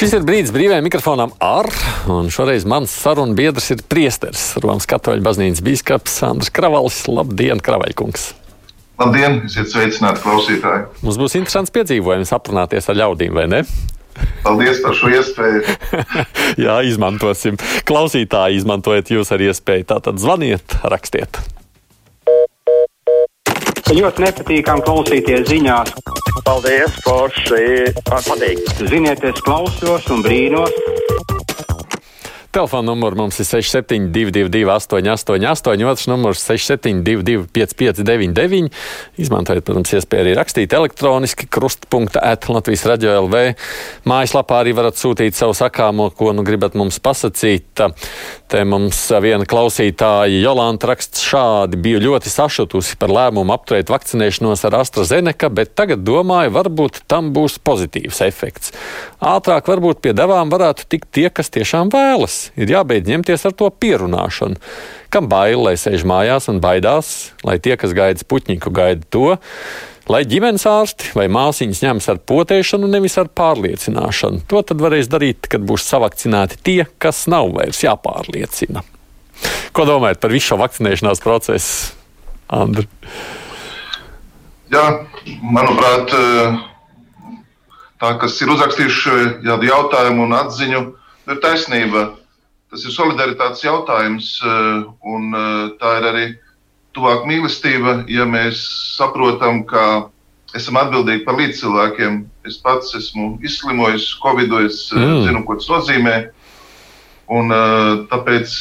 Šis ir brīdis brīvajam mikrofonam ar, un šoreiz mans sarunu biedrs ir priesteris, Romas katoļu baznīcas bīskaps Andris Kravalis. Labdien, Kravaļkungs! Labdien, esiet sveicināti klausītāji! Mums būs interesants piedzīvojums aprunāties ar ļaudīm, vai ne? Paldies par šo iespēju. Jā, izmantosim. Klausītāji, izmantojiet jūs ar iespēju. Tātad zvaniet, rakstiet. Ļoti nepatīkami klausīties ziņās. Paldies, Forši. Man patīk. Ziniet, es klausos un brīnos. Telefona numurs mums ir 6722, 888, otrs numurs 6722, 559, izmantojiet, protams, iespēju arī rakstīt elektroniski, krustpunkta at Latvijas radio LV. Mājaslapā arī varat sūtīt savu sakāmo, ko nu gribat mums pasakīt. Te mums viena klausītāja Jolanta raksta šādi: biju ļoti sašutusi par lēmumu apturēt vakcinēšanos ar AstraZeneca, bet tagad domāju, varbūt tam būs pozitīvs efekts. Ātrāk varbūt pie devām varētu tikt tie, kas tiešām vēlas ir jābeidz ņemties ar to pierunāšanu. Kam bail, lai sēž mājās un baidās, lai tie, kas gaida puķņiku, gaida to, lai ģimenes ārsti vai māsīņas ņems ar potēšanu, nevis ar pārliecināšanu. To tad varēs darīt, kad būs savakcināti tie, kas nav vairs jāpārliecina. Ko domājat par visu šo vakcinēšanās procesu, Andri? Jā, manuprāt, tā, kas ir uzrakstījuši jautājumu un atziņu, ir taisnība. Tas ir solidaritātes jautājums, eh, un eh, tā ir arī tuvāk mīlestība, ja mēs saprotam, ka esam atbildīgi par līdzcilvēkiem. Es pats esmu izslimojis, Covid, es eh, mm. zinu, ko tas nozīmē. Un, tāpēc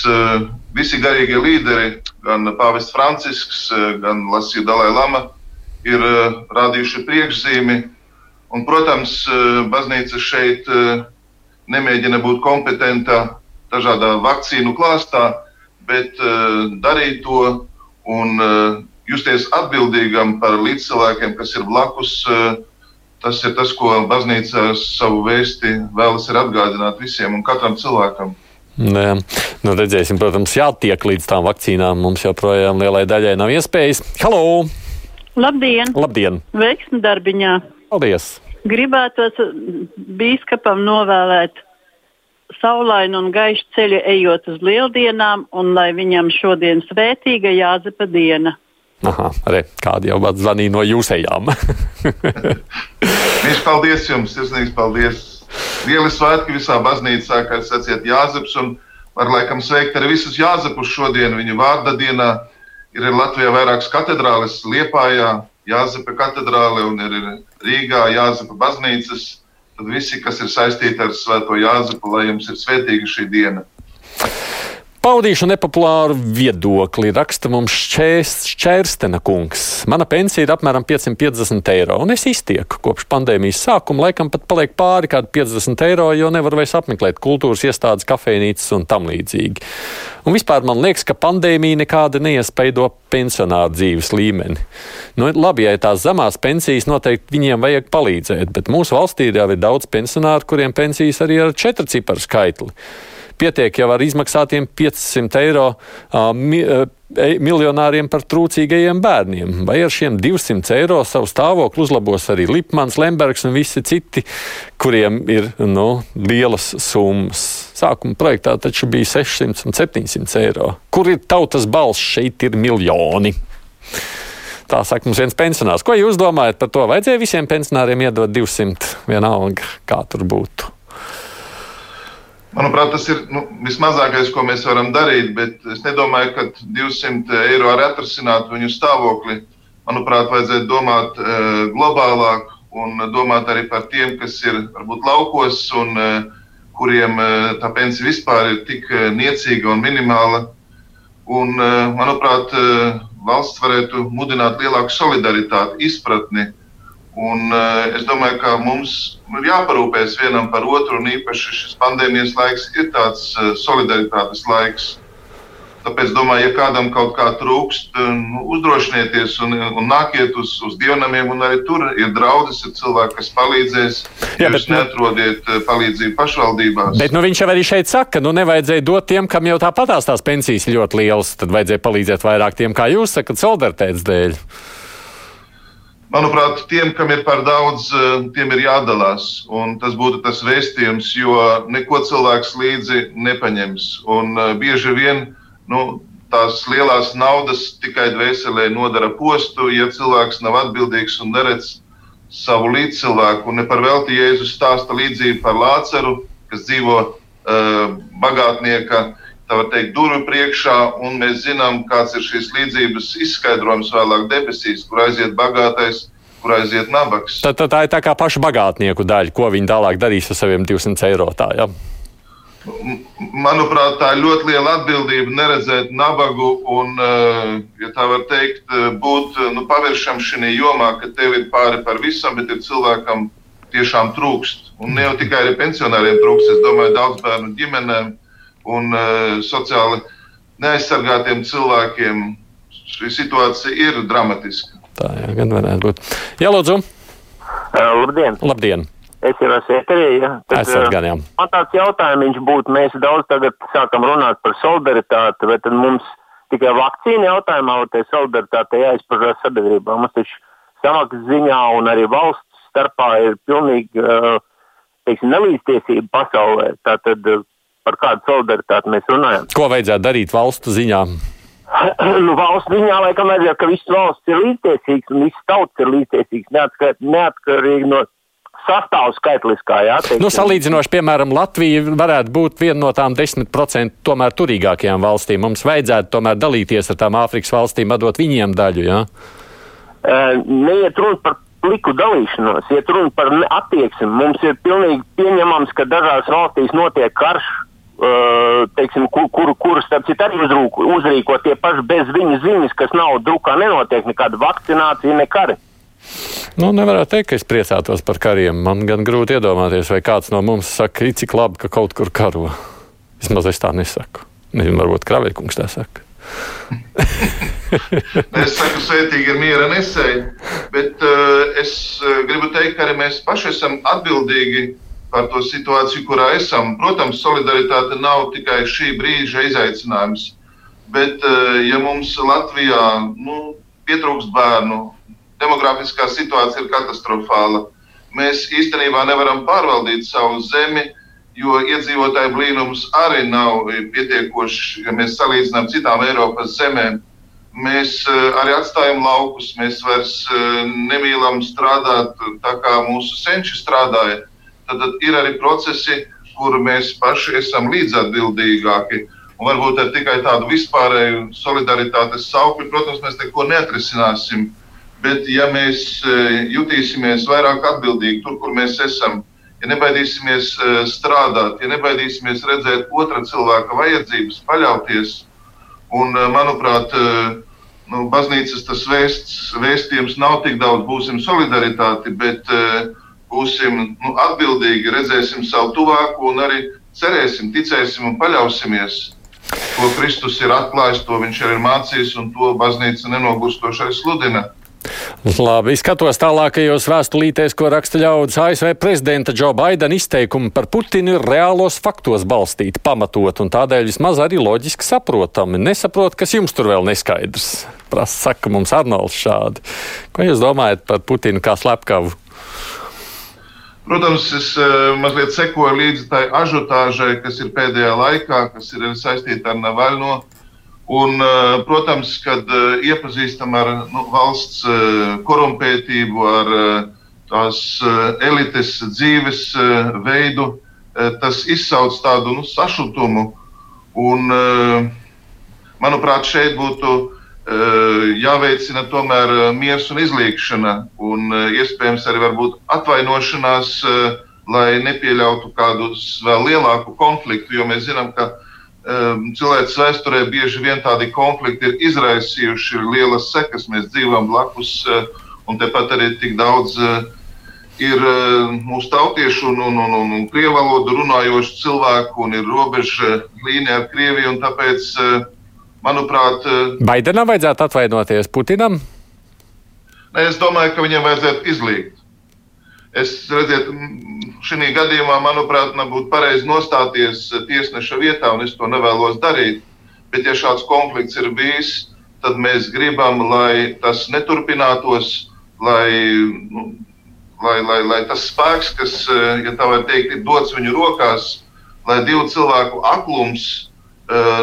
visi garīgie līderi, gan Pāvests Francisks, gan Lasija Dalai Lama, ir rādījuši priekšzīmi. Un, protams, baznīca šeit nemēģina būt kompetenta dažādā vakcīnu klāstā, bet uh, darīt to un uh, justies atbildīgam par līdzcilvēkiem, kas ir blakus. Uh, tas ir tas, ko baznīca savu vēsti vēlas atgādināt visiem un katram cilvēkam. Nē, nu redzēsim, protams, jātiek līdz tām vakcīnām. Mums joprojām lielai daļai nav iespējas. Halo! Labdien! Labdien. Veiksmi darbiņā! Paldies! Gribētos bīskapam novēlēt saulainu un gaišu ceļu ejot uz lieldienām, un lai viņam šodien svētīga Jāzepa diena. Aha, arī kādi jau pat zvanīja no jūsējām. Viņš paldies jums, sirsnīgs paldies. Lieli svētki visā baznīcā, kā jūs sacījāt, Jāzeps, un var laikam sveikt arī visus Jāzepus šodien viņa vārda dienā. Ir Latvijā vairākas katedrāles, Liepājā, Jāzepa katedrāle un ir Rīgā Jāzepa baznīcas tad visi, kas ir saistīti ar Svēto Jāzepu, lai jums ir svētīga šī diena. Paudīšu nepopulāru viedokli, raksta mums Čērstena kungs. Mana pensija ir apmēram 550 eiro, un es iztieku kopš pandēmijas sākuma. Laikam pat paliek pāri kādi 50 eiro, jo nevaru vairs apmeklēt kultūras iestādes, kafejnīcas un tam līdzīgi. Un vispār man liekas, ka pandēmija nekāda neiespaido pensionāru dzīves līmeni. Nu, labi, ja tās zemās pensijas, noteikti viņiem vajag palīdzēt, bet mūsu valstī jau ir daudz pensionāru, kuriem pensijas arī ar četru ciparu skaitli pietiek jau ar izmaksātiem 500 eiro mi, uh, miljonāriem par trūcīgajiem bērniem. Vai ar šiem 200 eiro savu stāvokli uzlabos arī Lipmans, Lembergs un visi citi, kuriem ir nu, lielas summas. Sākuma projektā taču bija 600 un 700 eiro. Kur ir tautas balss? Šeit ir miljoni. Tā saka mums viens pensionārs. Ko jūs domājat par to? Vajadzēja visiem pensionāriem iedot 200 vienalga, kā tur būtu? Manuprāt, tas ir nu, vismazākais, ko mēs varam darīt, bet es nedomāju, ka 200 eiro var atrisināt viņu stāvokli. Manuprāt, vajadzētu domāt e, globālāk un domāt arī par tiem, kas ir varbūt laukos un e, kuriem e, tā pensija vispār ir tik e, niecīga un minimāla. Un, e, manuprāt, e, valsts varētu mudināt lielāku solidaritāti, izpratni Un, uh, es domāju, ka mums ir jāparūpēs vienam par otru, un īpaši šis pandēmijas laiks ir tāds uh, solidaritātes laiks. Tāpēc, domāju, ja kādam kaut kā trūkst, nu, uzdrošinieties un, un nāciet uz, uz dievnamiem. Arī tur ir draudzes, ir cilvēki, kas palīdzēs. Jā, bet, Jūs nu- neatrodiet palīdzību pašvaldībās. Bet nu, viņš jau arī šeit saka, ka nu, nevajadzēja dot tiem, kam jau tāpatās tās pensijas ļoti lielas. Tad vajadzēja palīdzēt vairāk tiem, kā jūs sakat, solidaritātes dēļ. Manuprāt, tiem, kam ir par daudz, tiem ir jādalās. Tas būtu tas vēstījums, jo neko cilvēks līdzi nepaņems. Un bieži vien nu, tās lielās naudas tikai dvēselē nodara postu, ja cilvēks nav atbildīgs un neredz savu līdzcilvēku. Un ne par velti Jēzus stāsta līdzību par Lāceru, kas dzīvo uh, bagātnieka teikt, durvju priekšā, un mēs zinām, kāds ir šīs līdzības izskaidrojums vēlāk debesīs, kur aiziet bagātais. Kur aiziet nabaks. Tā, tā, tā ir tā kā paša bagātnieku daļa, ko viņi tālāk darīs ar saviem 200 eiro. Tā, ja? Manuprāt, tā ir ļoti liela atbildība neredzēt nabagu un, eh, ja tā var teikt, eh, būt eh, nu, paviršam šajā jomā, ka tev ir pāri par visam, bet ir cilvēkam tiešām trūkst. Un ne jau tikai arī pensionāriem trūkst, es domāju, daudz bērnu ģimenēm un uh, sociāli neaizsargātiem cilvēkiem. Šī situācija ir dramatiska. Tā jā, gan varētu būt. Jā, lūdzu. Uh, labdien! Labdien. Es jau esmu ēterī. Ja? Tad, Esat gan jau. Man tāds jautājums būtu, mēs daudz tagad sākam runāt par solidaritāti, vai tad mums tikai vakcīna jautājumā, vai tā solidaritāte jāizpažās sabiedrībā. Mums taču samaksas ziņā un arī valsts starpā ir pilnīgi teiksim, nelīdztiesība pasaulē. Tātad par kādu solidaritāti mēs runājam? Ko vajadzētu darīt valstu ziņā? nu, valsts ziņā laikam vajadzētu, ka viss valsts ir līdztiesīgs un viss tauts ir līdztiesīgs, neatkarīgi no sastāvs skaitliskā. Jā, teiksim. nu, salīdzinoši, piemēram, Latvija varētu būt viena no tām 10% tomēr turīgākajām valstīm. Mums vajadzētu tomēr dalīties ar tām Āfrikas valstīm, dot viņiem daļu. Jā? Neiet runa par pliku dalīšanos, iet runa par attieksmi. Mums ir pilnīgi pieņemams, ka dažās valstīs notiek karš. Uh, teiksim, kur, kur, kur starp citu arī uzrūko, uzrīko tie paši bez viņa ziņas, kas nav drukā, nenotiek nekāda vakcinācija, ne kari. Nu, nevarētu teikt, ka es priecātos par kariem. Man gan grūti iedomāties, vai kāds no mums saka, ir cik labi, ka kaut kur karo. Vismaz es tā nesaku. Nezinu, varbūt Kraveļkungs tā saka. es saku, svētīgi ir miera nesēji, bet uh, es uh, gribu teikt, ka arī mēs paši esam atbildīgi par to situāciju, kurā esam. Protams, solidaritāte nav tikai šī brīža izaicinājums, bet uh, ja mums Latvijā nu, pietrūkst bērnu, demografiskā situācija ir katastrofāla. Mēs īstenībā nevaram pārvaldīt savu zemi, jo iedzīvotāju blīnums arī nav pietiekošs, ja mēs salīdzinām citām Eiropas zemēm. Mēs eh, arī atstājam laukus, mēs vairs eh, nemīlam strādāt tā, kā mūsu senči strādāja. Tad ir arī procesi, kur mēs paši esam līdzatbildīgāki. Un varbūt ar tikai tādu vispārēju solidaritātes saukli, protams, mēs neko neatrisināsim. Bet, ja mēs e, jutīsimies vairāk atbildīgi tur, kur mēs esam, ja nebaidīsimies e, strādāt, ja nebaidīsimies redzēt otra cilvēka vajadzības, paļauties, un, e, manuprāt, nu, baznīcas tas vēsts, vēstījums nav tik daudz, būsim solidaritāti, bet būsim nu, atbildīgi, redzēsim savu tuvāko un arī cerēsim, ticēsim un paļausimies. Ko Kristus ir atklājis, to viņš ir mācījis, un to baznīca nenogurstošai sludina. Labi, skatos tālākajos vēstulītēs, ko raksta ļaudis. ASV prezidenta Džo Baidena izteikumi par Putinu ir reālos faktos balstīti, pamatot un tādēļ vismaz arī loģiski saprotami. Nesaprot, kas jums tur vēl neskaidrs. Prasa, saka mums Arnolds šādi. Ko jūs domājat par Putinu kā slepkavu? Protams, es uh, mazliet sekoju līdzi tai ažotāžai, kas ir pēdējā laikā, kas ir saistīta ar Navaļno. Un, eh, protams, kad eh, iepazīstam ar nu, valsts korumpētību, ar tās elites dzīves veidu, tas izsauc tādu nu, sašutumu. Un, manuprāt, šeit būtu jāveicina tomēr miers un izlīgšana, un iespējams arī atvainošanās, lai nepieļautu kādu vēl lielāku konfliktu, jo mēs zinām, ka Ehm, cilvēks vēsturē bieži vien tādi konflikti ir izraisījuši lielas sekas. Mēs dzīvojam blakus, eh, un tepat arī tik daudz eh, ir eh, mūsu tautiešu un, un, un, un, un krievu valodu runājošu cilvēku, un ir robeža līnija ar Krieviju. Tāpēc, manuprāt, Baidenam vajadzētu atvainoties Putinam? Ne, es domāju, ka viņam vajadzētu izlīgt. Es redziet, šī gadījumā, manuprāt, nebūtu pareizi nostāties tiesneša vietā, un es to nevēlos darīt. Bet, ja šāds konflikts ir bijis, tad mēs gribam, lai tas neturpinātos, lai, nu, lai, lai, lai tas spēks, kas, ja tā var teikt, ir dots viņu rokās, lai divu cilvēku aklums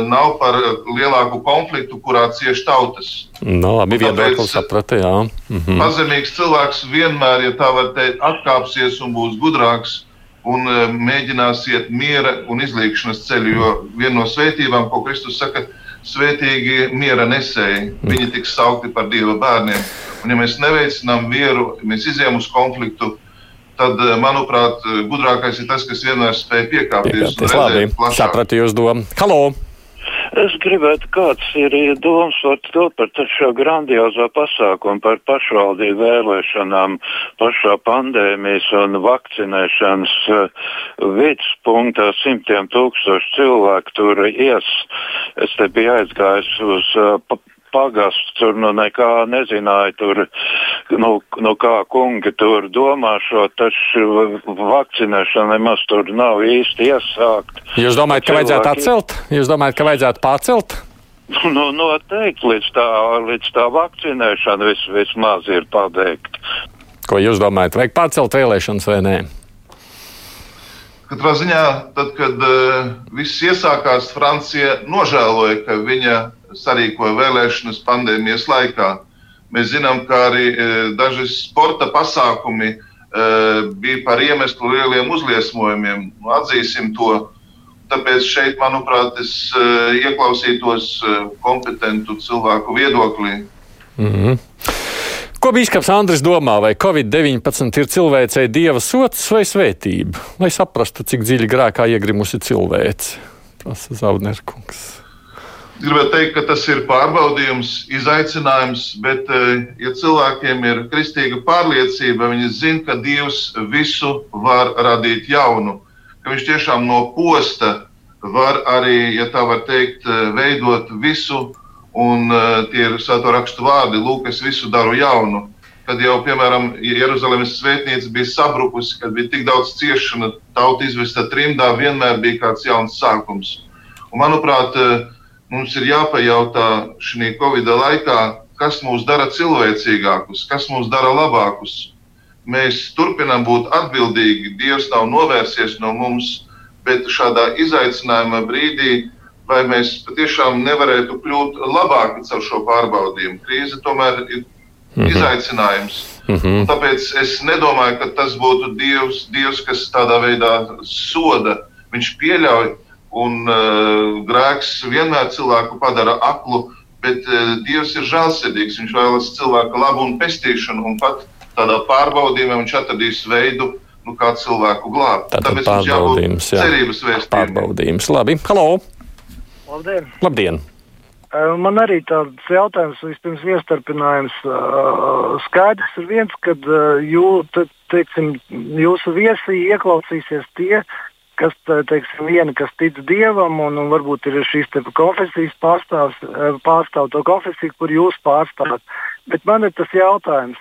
nav par lielāku konfliktu, kurā cieš tautas. Nu, labi, viedoklis saprata, jā. Mhm. Pazemīgs cilvēks vienmēr, ja tā var teikt, atkāpsies un būs gudrāks un uh, mēģinās iet miera un izlīkšanas ceļu, jo viena no svētībām, ko Kristus saka, svētīgi miera nesēji, viņi tiks saukti par Dieva bērniem. Un, ja mēs neveicinām mieru, mēs izējām uz konfliktu, tad, eh, manuprāt, gudrākais ir tas, kas vienmēr spēj piekāpties. Piekāpties, labi, sapratu jūs domu. Halo! Es gribētu, kāds ir domas par to, par šo grandiozo pasākumu, par pašvaldību vēlēšanām, pašā pandēmijas un vakcinēšanas uh, viduspunktā simtiem tūkstošu cilvēku tur ies. Es te biju aizgājis uz uh, pagasts, tur nu nekā nezināja, tur, nu, nu kā kungi tur domā šo, taču vakcinēšana nemaz tur nav īsti iesākt. Jūs domājat, ka vajadzētu atcelt? Jūs domājat, ka vajadzētu pārcelt? Nu, noteikti līdz tā, līdz tā vakcinēšana vis, vismaz ir pabeigta. Ko jūs domājat, vajag pārcelt vēlēšanas vai nē? Katrā ziņā, tad, kad uh, viss iesākās, Francija nožēloja, ka viņa sarīkoja vēlēšanas pandēmijas laikā. Mēs zinām, ka arī uh, daži sporta pasākumi uh, bija par iemeslu lieliem uzliesmojumiem. Nu, atzīsim to. Tāpēc šeit, manuprāt, es uh, ieklausītos kompetentu cilvēku viedoklī. Mm -hmm. Ko Bīskaps Andris domā, vai Covid-19 ir cilvēcei dieva sots vai svētība? Lai saprastu, cik dziļi grēkā iegrimusi cilvēce, prasa Zaudnerkungs. Gribētu teikt, ka tas ir pārbaudījums, izaicinājums, bet, eh, ja cilvēkiem ir kristīga pārliecība, viņi zina, ka Dievs visu var radīt jaunu, ka Viņš tiešām no posta var arī, ja tā var teikt, eh, veidot visu Un uh, tie ir svēto rakstu vārdi, lūk, es visu daru jaunu. Kad jau, piemēram, Jeruzalemes svētnīca bija sabrukusi, kad bija tik daudz ciešana, tauta izvesta trimdā, vienmēr bija kāds jauns sākums. Un, manuprāt, uh, mums ir jāpajautā šī Covid laikā, kas mūs dara cilvēcīgākus, kas mūs dara labākus. Mēs turpinām būt atbildīgi, Dievs nav novērsies no mums, bet šādā izaicinājuma brīdī vai mēs patiešām nevarētu kļūt labāki caur šo pārbaudījumu. Krīze tomēr ir mm -hmm. izaicinājums. Mm -hmm. Tāpēc es nedomāju, ka tas būtu Dievs, Dievs kas tādā veidā soda. Viņš pieļauj, un uh, grēks vienmēr cilvēku padara aklu, bet uh, Dievs ir žēlsirdīgs. Viņš vēlas cilvēka labu un pestīšanu, un pat tādā pārbaudījumā viņš atradīs veidu, nu, kā cilvēku glābt. Tātad Tāpēc pārbaudījums, jā. cerības vēstījums. Pārbaudījums, labi. Halo! Labdien! Labdien. Man arī tāds jautājums, vispirms iestarpinājums. Skaidrs ir viens, ka jū, teiksim, jūsu viesī ieklausīsies tie, kas, teiksim, viena, kas tic dievam, un, un varbūt ir šīs konfesijas pārstāvs, pārstāv to konfesiju, kur jūs pārstāvat. Bet man ir tas jautājums,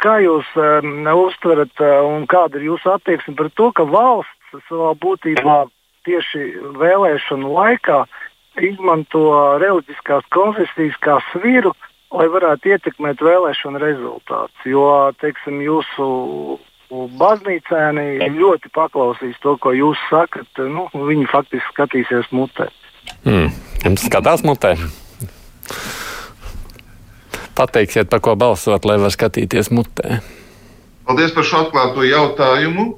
kā jūs um, uztverat un kāda ir jūsu attieksme par to, ka valsts savā būtībā tieši vēlēšanu laikā izmanto reliģiskās konfesijas kā sviru, lai varētu ietekmēt vēlēšanu rezultātus. Jo, teiksim, jūsu baznīcēni ļoti paklausīs to, ko jūs sakat. Nu, viņi faktiski skatīsies mutē. Mm. Jums skatās mutē? Pateiksiet, par ko balsot, lai var skatīties mutē. Paldies par šo atklāto jautājumu.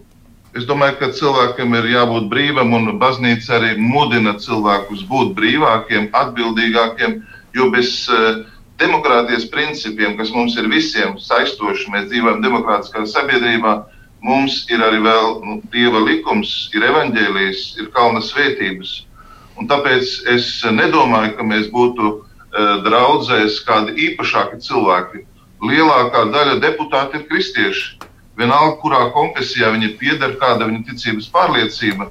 Es domāju, ka cilvēkam ir jābūt brīvam, un baznīca arī mudina cilvēkus būt brīvākiem, atbildīgākiem, jo bez uh, demokrātijas principiem, kas mums ir visiem saistoši, mēs dzīvojam demokrātiskā sabiedrībā, mums ir arī vēl nu, dieva likums, ir evaņģēlijas, ir kalna svētības. Un tāpēc es nedomāju, ka mēs būtu uh, draudzēs kādi īpašāki cilvēki. Lielākā daļa deputāti ir kristieši vienalga, kurā konfesijā viņi pieder, kāda viņa ticības pārliecība.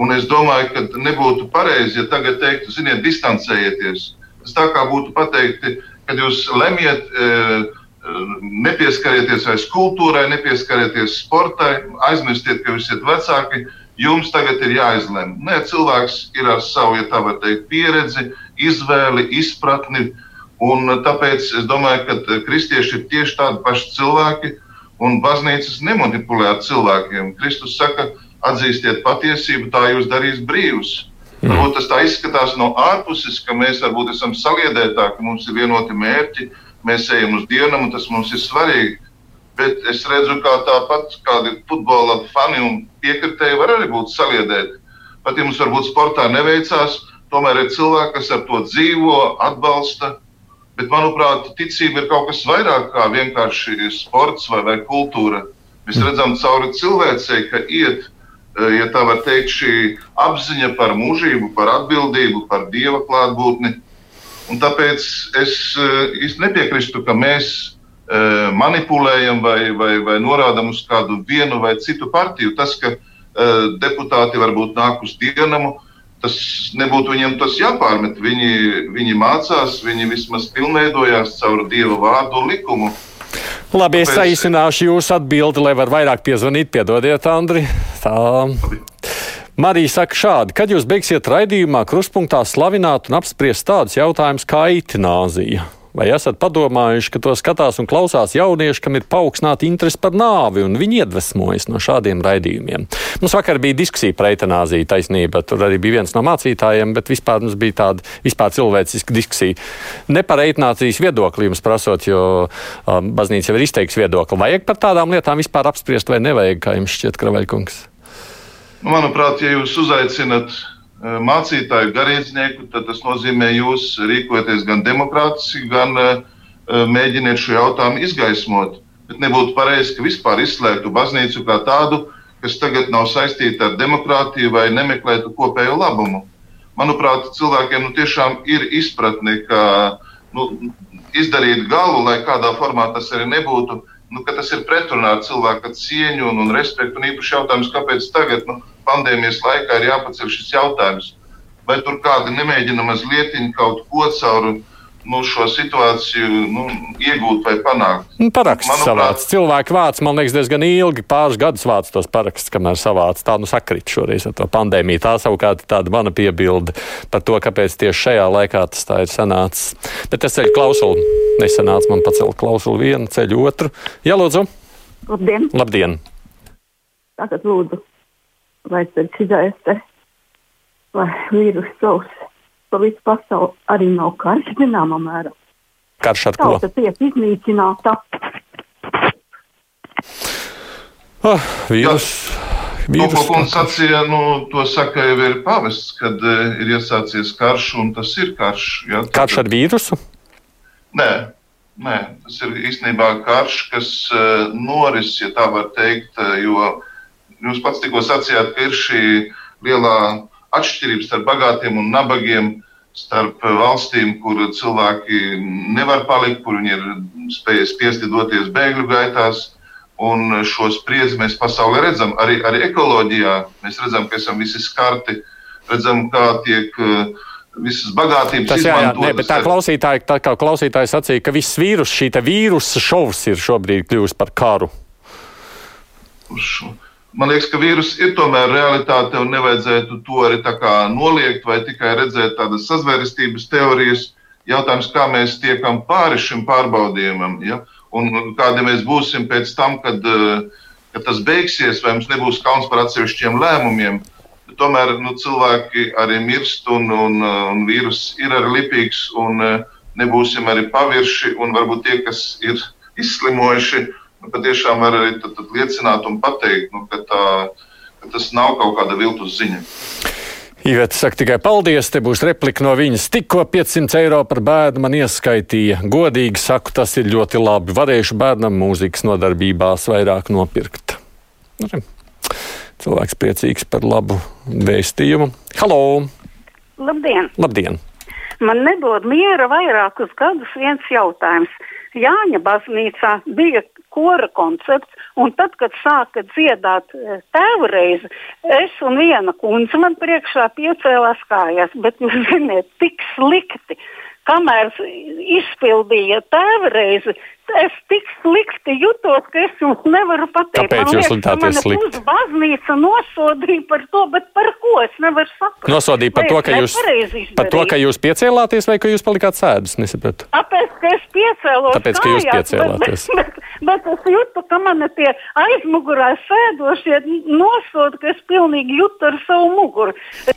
Un es domāju, ka nebūtu pareizi, ja tagad teiktu, ziniet, distancējieties. Tas tā kā būtu pateikti, kad jūs lemjat, e, e, nepieskarieties vairs kultūrai, nepieskarieties sportai, aizmirstiet, ka jūs esat vecāki. Jums tagad ir jāizlemj. Nē, cilvēks ir ar savu, ja tā var teikt, pieredzi, izvēli, izpratni, Un tāpēc es domāju, ka kristieši ir tieši tādi paši cilvēki, un baznīcas nemanipulē ar cilvēkiem. Kristus saka, atzīstiet patiesību, tā jūs darīs brīvus. Mm. Varbūt tas tā izskatās no ārpuses, ka mēs varbūt esam saliedētāki, mums ir vienoti mērķi, mēs ejam uz dienu, un tas mums ir svarīgi. Bet es redzu, kā tāpat kādi futbola fani un piekritēji var arī būt saliedēti. Pat ja mums varbūt sportā neveicās, tomēr ir cilvēki, kas ar to dzīvo, atbalsta. Bet, manuprāt, ticība ir kaut kas vairāk kā vienkārši sports vai, vai kultūra. Mēs redzam cauri cilvēcei, ka iet, ja tā var teikt, šī apziņa par mūžību, par atbildību, par dieva klātbūtni. Un tāpēc es eh, īsti nepiekrītu, ka mēs eh, manipulējam vai, vai, vai norādām uz kādu vienu vai citu partiju. Tas, ka deputāti varbūt nāk uz dienamu, tas nebūtu viņiem tas jāpārmet. Viņi, viņi mācās, viņi vismaz pilnveidojās caur Dieva vārdu likumu. Labi, es saīsināšu jūsu atbildi, lai var vairāk piezvanīt. Piedodiet, Andri. Tā. Marija saka šādi, kad jūs beigsiet raidījumā kruspunktā slavināt un apspriest tādus jautājumus kā eitanāzija? Vai esat padomājuši, ka to skatās un klausās jaunieši, kam ir paaugstināta interese par nāvi, un viņi iedvesmojas no šādiem raidījumiem? Mums vakar bija diskusija par eitanāziju, taisnība. Tur arī bija viens no mācītājiem, bet vispār mums bija tāda vispār cilvēciska diskusija. Ne par eitanāzijas viedokli jums prasot, jo um, baznīca jau ir izteikusi viedokli. Vajag par tādām lietām vispār apspriest vai nevajag, kā jums šķiet, Kravaļkungs? Manuprāt, ja jūs uzaicinat mācītāju, garīdznieku, tad tas nozīmē, jūs rīkojaties gan demokrātiski, gan uh, mēģiniet šo jautājumu izgaismot. Bet nebūtu pareizi, ka vispār izslēgtu baznīcu kā tādu, kas tagad nav saistīta ar demokrātiju vai nemeklētu kopējo labumu. Manuprāt, cilvēkiem nu, tiešām ir izpratne, ka nu, izdarīt galu, lai kādā formā tas arī nebūtu, nu, tas ir pretrunā ar cilvēka cieņu un, un respektu. Un īpaši jautājums, kāpēc tagad? Nu, pandēmijas laikā ir jāpaceļ šis jautājums. Vai tur kādi nemēģina mazliet kaut ko caur nu, šo situāciju nu, iegūt vai panākt? Nu, paraksts Manuprāt, savāds. Cilvēki vāc, man liekas, diezgan ilgi, pāris gadus vāc tos parakstus, kamēr savāc. Tā nu sakrit šoreiz ar to pandēmiju. Tā savukārt ir tāda mana piebilde par to, kāpēc tieši šajā laikā tas tā ir sanācis. Bet es ceļu klausulu, nesanāca man pacelt klausulu vienu, ceļu otru. Jā, lūdzu! Labdien! Labdien. Tātad lūdzu vai tad šizēste, vai vīrus savs pa visu pasauli arī nav karš zināmā mērā. Karš ar ko? Tauta tiek iznīcināta. Oh, vīrus. Nu, ko kundze sacīja, nu, to saka jau ir pavests, kad uh, ir iesācies karš, un tas ir karš. Ja, tad, karš ar vīrusu? Nē, nē, tas ir īstenībā karš, kas uh, noris, ja tā var teikt, uh, jo Jūs pats tikko sacījāt, ka ir šī lielā atšķirība starp bagātiem un nabagiem, starp valstīm, kur cilvēki nevar palikt, kur viņi ir spiesti doties bēgļu gaitās. Un šo spriedzi mēs pasaulē redzam arī, arī ekoloģijā. Mēs redzam, ka esam visi skarti, redzam, kā tiek uh, visas bagātības tas, jā, jā, nē, bet tā klausītāja, tā kā klausītāja sacīja, ka viss vīrus, šī vīrusa šovs ir šobrīd kļuvis par karu. Šo. Man liekas, ka vīrus ir tomēr realitāte un nevajadzētu to arī noliegt vai tikai redzēt tādas sazvērestības teorijas. Jautājums, kā mēs tiekam pāri šim pārbaudījumam, ja? un kādi mēs būsim pēc tam, kad, eh, kad tas beigsies, vai mums nebūs kauns par atsevišķiem lēmumiem. Tomēr nu, cilvēki arī mirst, un, un, un vīrus ir arī lipīgs, un eh, nebūsim arī pavirši, un varbūt tie, kas ir izslimojuši, nu, patiešām var arī tad, tad liecināt un pateikt, nu, ka, tā, ka tas nav kaut kāda viltus ziņa. Iveta saka tikai paldies, te būs replika no viņas. Tikko 500 eiro par bērnu man ieskaitīja. Godīgi saku, tas ir ļoti labi. Varēšu bērnam mūzikas nodarbībās vairāk nopirkt. Nu, cilvēks priecīgs par labu vēstījumu. Halo! Labdien! Labdien. Man nebūtu miera vairākus gadus viens jautājums. Jāņa baznīcā bija kora koncepts. Un tad, kad sāka dziedāt e, tēvu reizi, es un viena kundze man priekšā piecēlās kājās. Bet jūs zināt, tik slikti. Kamēr izpildīja tēva reizi, es tik slikti jutos, ka es jums nevaru pateikt. Kāpēc jūs jutāties slikti? pusbaznīca nosodīja par to, bet par ko es nevaru saprast. Nosodīja par to, ka jūs, par to, ka jūs piecēlāties vai ka jūs palikāt sēdus. Nesapratu. Tāpēc, ka es piecēlos Tāpēc, ka jūs piecēlāties. Bet, bet, bet es jūtu, ka man tie aizmugurē sēdošie nosoda, ka es pilnīgi jūtu ar savu muguru.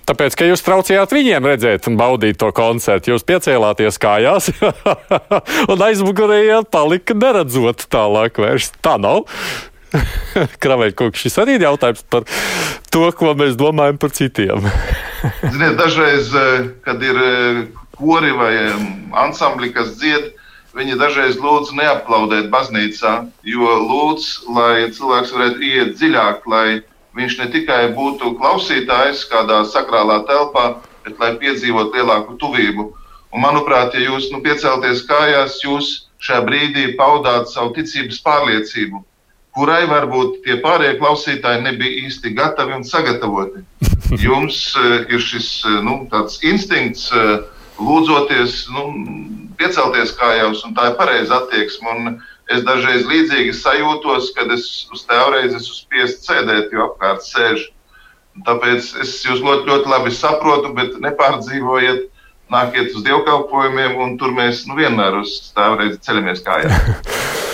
Tāpēc, ka jūs traucījāt viņiem redzēt un baudīt to koncertu. Jūs piecēlāties kājās un aizmugurējāt palika neredzot tālāk vairs. Tā nav. Kraveļkungs, šis arī ir jautājums par to, ko mēs domājam par citiem. Ziniet, dažreiz, eh, kad ir eh, kori vai em, ansambļi, kas dzied, viņi dažreiz lūdz neaplaudēt baznīcā, jo lūdz, lai cilvēks varētu iet dziļāk, lai viņš ne tikai būtu klausītājs kādā sakrālā telpā, bet lai piedzīvotu lielāku tuvību. Un, manuprāt, ja jūs nu, piecelties kājās, jūs šajā brīdī paudāt savu ticības pārliecību, kurai varbūt tie pārējie klausītāji nebija īsti gatavi un sagatavoti. Jums uh, ir šis uh, nu, instinkts, uh, lūdzoties, nu, piecelties kājās, un tā ir pareiza attieksme. Un Es dažreiz līdzīgi sajūtos, kad es uz tēvreiz esmu spiests sēdēt, jo apkārt sēž. Tāpēc es jūs ļoti, ļoti labi saprotu, bet nepārdzīvojiet, nākiet uz dievkalpojumiem, un tur mēs nu, vienmēr uz tēvreiz ceļamies kājās.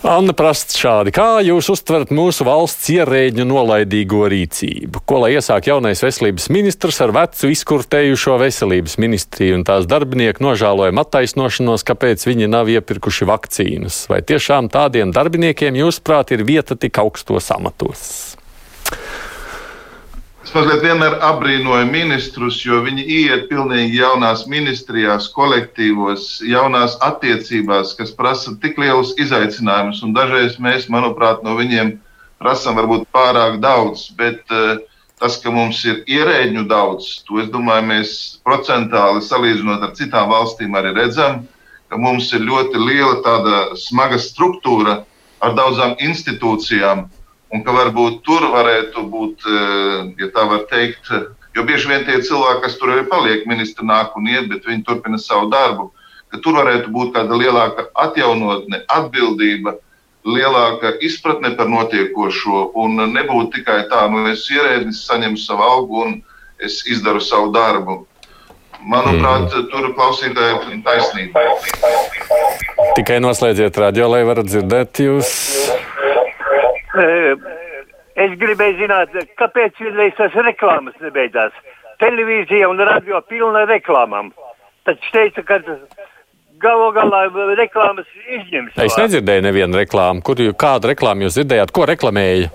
Anna prasa šādi, kā jūs uztverat mūsu valsts ierēģu nolaidīgo rīcību? Ko lai iesāk jaunais veselības ministrs ar vecu izkurtējušo veselības ministriju un tās darbinieku nožēlojumu attaisnošanos, kāpēc viņi nav iepirkuši vakcīnas? Vai tiešām tādiem darbiniekiem, jūsuprāt, ir vieta tik augstos amatos? Es mazliet vienmēr abrīnoju ministrus, jo viņi iet pilnīgi jaunās ministrijās, kolektīvos, jaunās attiecībās, kas prasa tik lielus izaicinājumus. Un dažreiz mēs, manuprāt, no viņiem prasām varbūt pārāk daudz. Bet uh, tas, ka mums ir ierēģu daudz, to es domāju, mēs procentāli salīdzinot ar citām valstīm arī redzam, ka mums ir ļoti liela tāda smaga struktūra ar daudzām institūcijām un ka varbūt tur varētu būt, eh, ja tā var teikt, jo bieži vien tie cilvēki, kas tur arī paliek, ministri nāk un iet, bet viņi turpina savu darbu, ka tur varētu būt kāda lielāka atjaunotne, atbildība, lielāka izpratne par notiekošo, un nebūtu tikai tā, nu es ierēdnis, saņemu savu algu un es izdaru savu darbu. Manuprāt, mm. tur klausītāji ir taisnība. Tikai noslēdziet radio, lai varat dzirdēt jūs. Es gribēju zināt, kāpēc vienreiz tas reklāmas nebeidzās. Televīzija un radio pilna reklāmām. Taču teica, ka galu galā reklāmas izņems. Es nedzirdēju nevienu reklāmu. Kur kādu reklāmu jūs dzirdējāt? Ko reklamēja?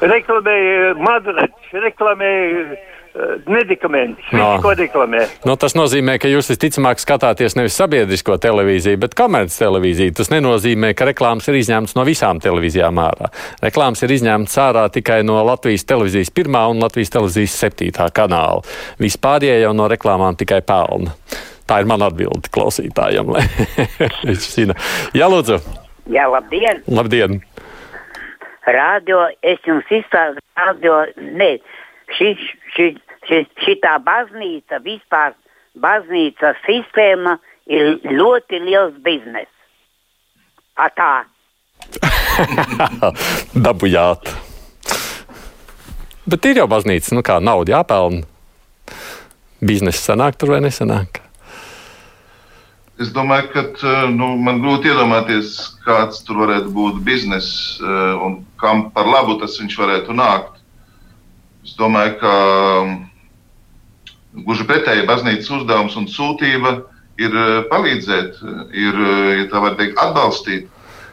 Reklamēja Madrets, reklamēja uh, medikamentus, No. ko reklamē. Nu, tas nozīmē, ka jūs visticamāk skatāties nevis sabiedrisko televīziju, bet komerces televīziju. Tas nenozīmē, ka reklāmas ir izņemtas no visām televīzijām ārā. Reklāmas ir izņemtas ārā tikai no Latvijas televīzijas pirmā un Latvijas televīzijas septītā kanāla. Vispārējie jau no reklāmām tikai pelna. Tā ir mana atbilde klausītājam. lai viņš zina. Jā, lūdzu, Jā, labdien! labdien! Radio, es jums izstāstu, radio, ne, šī, šī, šī, šitā baznīca, vispār baznīca sistēma ir ļoti liels biznes. A tā. Dabujāt. Bet ir jau baznīca, nu kā nauda jāpelna. Biznesa sanāk tur vai nesanāk? Es domāju, ka nu, man grūti iedomāties, kāds tur varētu būt bizness eh, un kam par labu tas viņš varētu nākt. Es domāju, ka gluži pretēji baznīcas uzdevums un sūtība ir eh, palīdzēt, ir, ja tā var teikt, atbalstīt.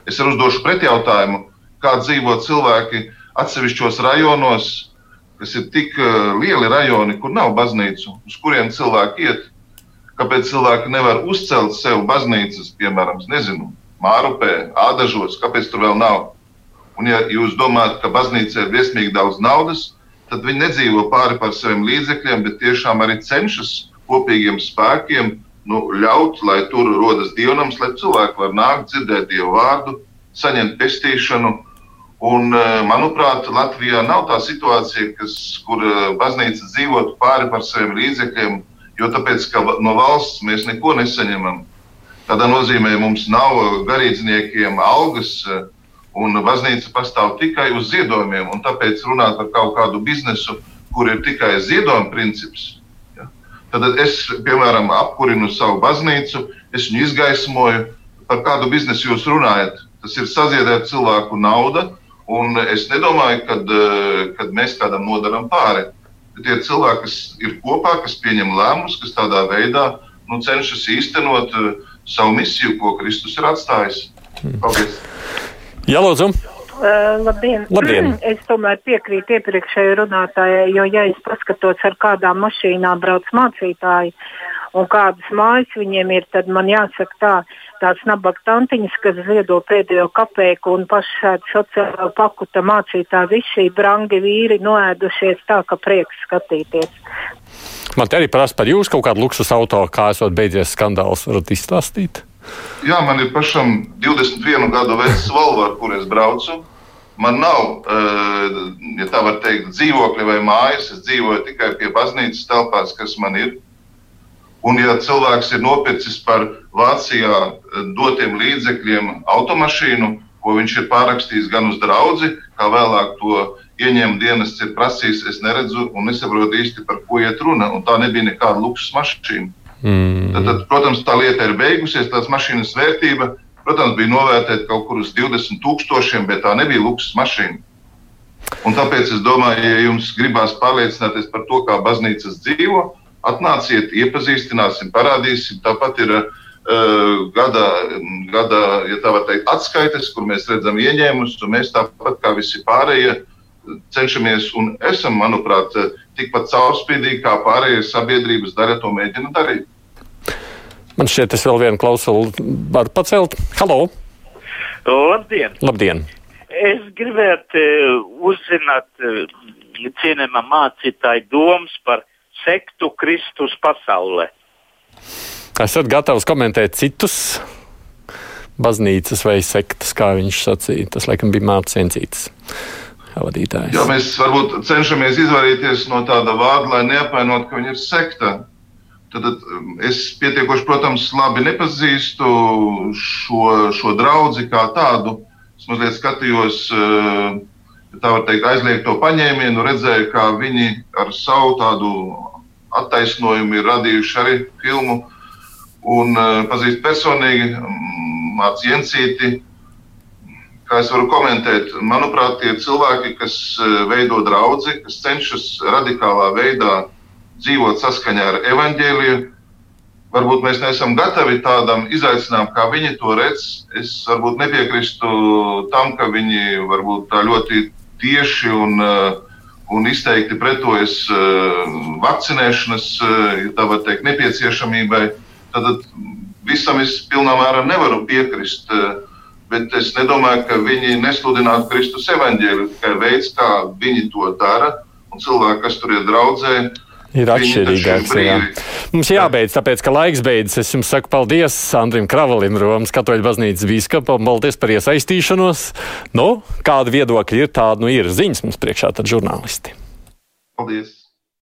Es arī uzdošu pretjautājumu, kā dzīvo cilvēki atsevišķos rajonos, kas ir tik eh, lieli rajoni, kur nav baznīcu, uz kuriem cilvēki iet. Kāpēc cilvēki nevar uzcelt sev baznīcas, piemēram, nezinu, Mārupē, Ādažos, kāpēc tur vēl nav? Un, ja jūs domājat, ka baznīcā ir briesmīgi daudz naudas, tad viņi nedzīvo pāri par saviem līdzekļiem, bet tiešām arī cenšas kopīgiem spēkiem nu, ļaut, lai tur rodas dievnams, lai cilvēki var nākt, dzirdēt dievu vārdu, saņemt pestīšanu. Un, eh, manuprāt, Latvijā nav tā situācija, kas, kur eh, baznīca dzīvotu pāri par saviem līdzekļiem, jo tāpēc, no valsts mēs neko nesaņemam. Tādā nozīmē mums nav garīdzniekiem algas, un baznīca pastāv tikai uz ziedojumiem. Tāpēc runāt par kaut kādu biznesu, kur ir tikai ziedojuma princips. Ja? Tad es, piemēram, apkurinu savu baznīcu, es viņu izgaismoju. Par kādu biznesu jūs runājat? Tas ir saziedēt cilvēku naudu, un es nedomāju, ka mēs kādam nodaram pāri. Tie cilvēki, kas ir kopā, kas pieņem lēmumus, kas tādā veidā nu, cenšas īstenot uh, savu misiju, ko Kristus ir atstājis. Paldies! Jā, lūdzu! Uh, labdien. Labdien! Es tomēr piekrītu iepriekšējai runātājai, jo, ja es paskatos, ar kādām mašīnām brauc mācītāji un kādas mājas viņiem ir, tad man jāsaka tā, tās nabaga tantiņas, kas ziedo pēdējo kapeiku un pašādi sociālo pakuta mācītāji, visi šī brangi vīri noēdušies tā, ka prieks skatīties. Man te arī prasa par jūsu kaut kādu luksus auto, kā esot beidzies skandāls. Varat izstāstīt? Jā, man ir pašam 21 gadu vecs Volvo, ar kur es braucu. Man nav, ja tā var teikt, dzīvokļa vai mājas. Es dzīvoju tikai pie baznīcas telpās, kas man ir. Un, ja cilvēks ir nopircis par Vācijā dotiem līdzekļiem automašīnu, ko viņš ir pārrakstījis gan uz draugu, kā vēlāk to ieņēmuma dienas ir prasījis, es neredzu un nesaprotu īsti, par ko iet runa. Un tā nebija nekāda luksus mašīna. Mm. Tad, tad, protams, tā lieta ir beigusies, tās mašīnas vērtība, protams, bija novērtēta kaut kur uz 20 tūkstošiem, bet tā nebija luksus mašīna. Un tāpēc es domāju, ja jums gribās pārliecināties par to, kā baznīcas dzīvo, atnāciet, iepazīstināsim, parādīsim. Tāpat ir uh, gada, gada, ja tā var teikt, atskaites, kur mēs redzam ieņēmumus, un mēs tāpat kā visi pārējie cenšamies un esam, manuprāt, tikpat caurspīdīgi kā pārējie sabiedrības dara to mēģina darīt. Man šķiet, es vēl vienu klausulu varu pacelt. Halo! Labdien! Labdien. Es gribētu uzzināt, cienījamā mācītāja domas par sektu Kristus pasaulē. Esat gatavs komentēt citus baznīcas vai sektas, kā viņš sacīja. Tas, laikam, bija mācīts vadītājs. Jā, mēs varbūt cenšamies izvairīties no tāda vārda, lai neapvainot, ka viņi ir sekta. Tad um, es pietiekoši, protams, labi nepazīstu šo, šo draugu kā tādu. Es mazliet skatījos, uh, tā var teikt, aizliegto paņēmienu, redzēju, kā viņi ar savu tādu attaisnojumu ir radījuši arī filmu. Un uh, pazīst personīgi Mārcis Jensīti, kā es varu komentēt, manuprāt, tie cilvēki, kas e, veido draugu, kas cenšas radikālā veidā dzīvot saskaņā ar evaņģēliju, varbūt mēs neesam gatavi tādam izaicinājumam, kā viņi to redz. Es varbūt nepiekrīstu tam, ka viņi varbūt tā ļoti tieši un, e, un izteikti pretojas e, vakcinēšanas, ja tā var teikt, nepieciešamībai. Tad visam es pilnā mērā nevaru piekrist. Bet es nedomāju, ka viņi nesludinātu Kristus evaņģēliju. Tikai veids, kā viņi to dara, un cilvēki, kas tur ir draudzē, ir atšķirīgāks. Jā. Mums jābeidz, tāpēc, ka laiks beidzas. Es jums saku paldies Andrim Kravalim, Romas katoļu baznīcas bīskapam, paldies par iesaistīšanos. Nu, kāda viedokļa ir, tāda nu ir ziņas mums priekšā, tad žurnālisti. Paldies!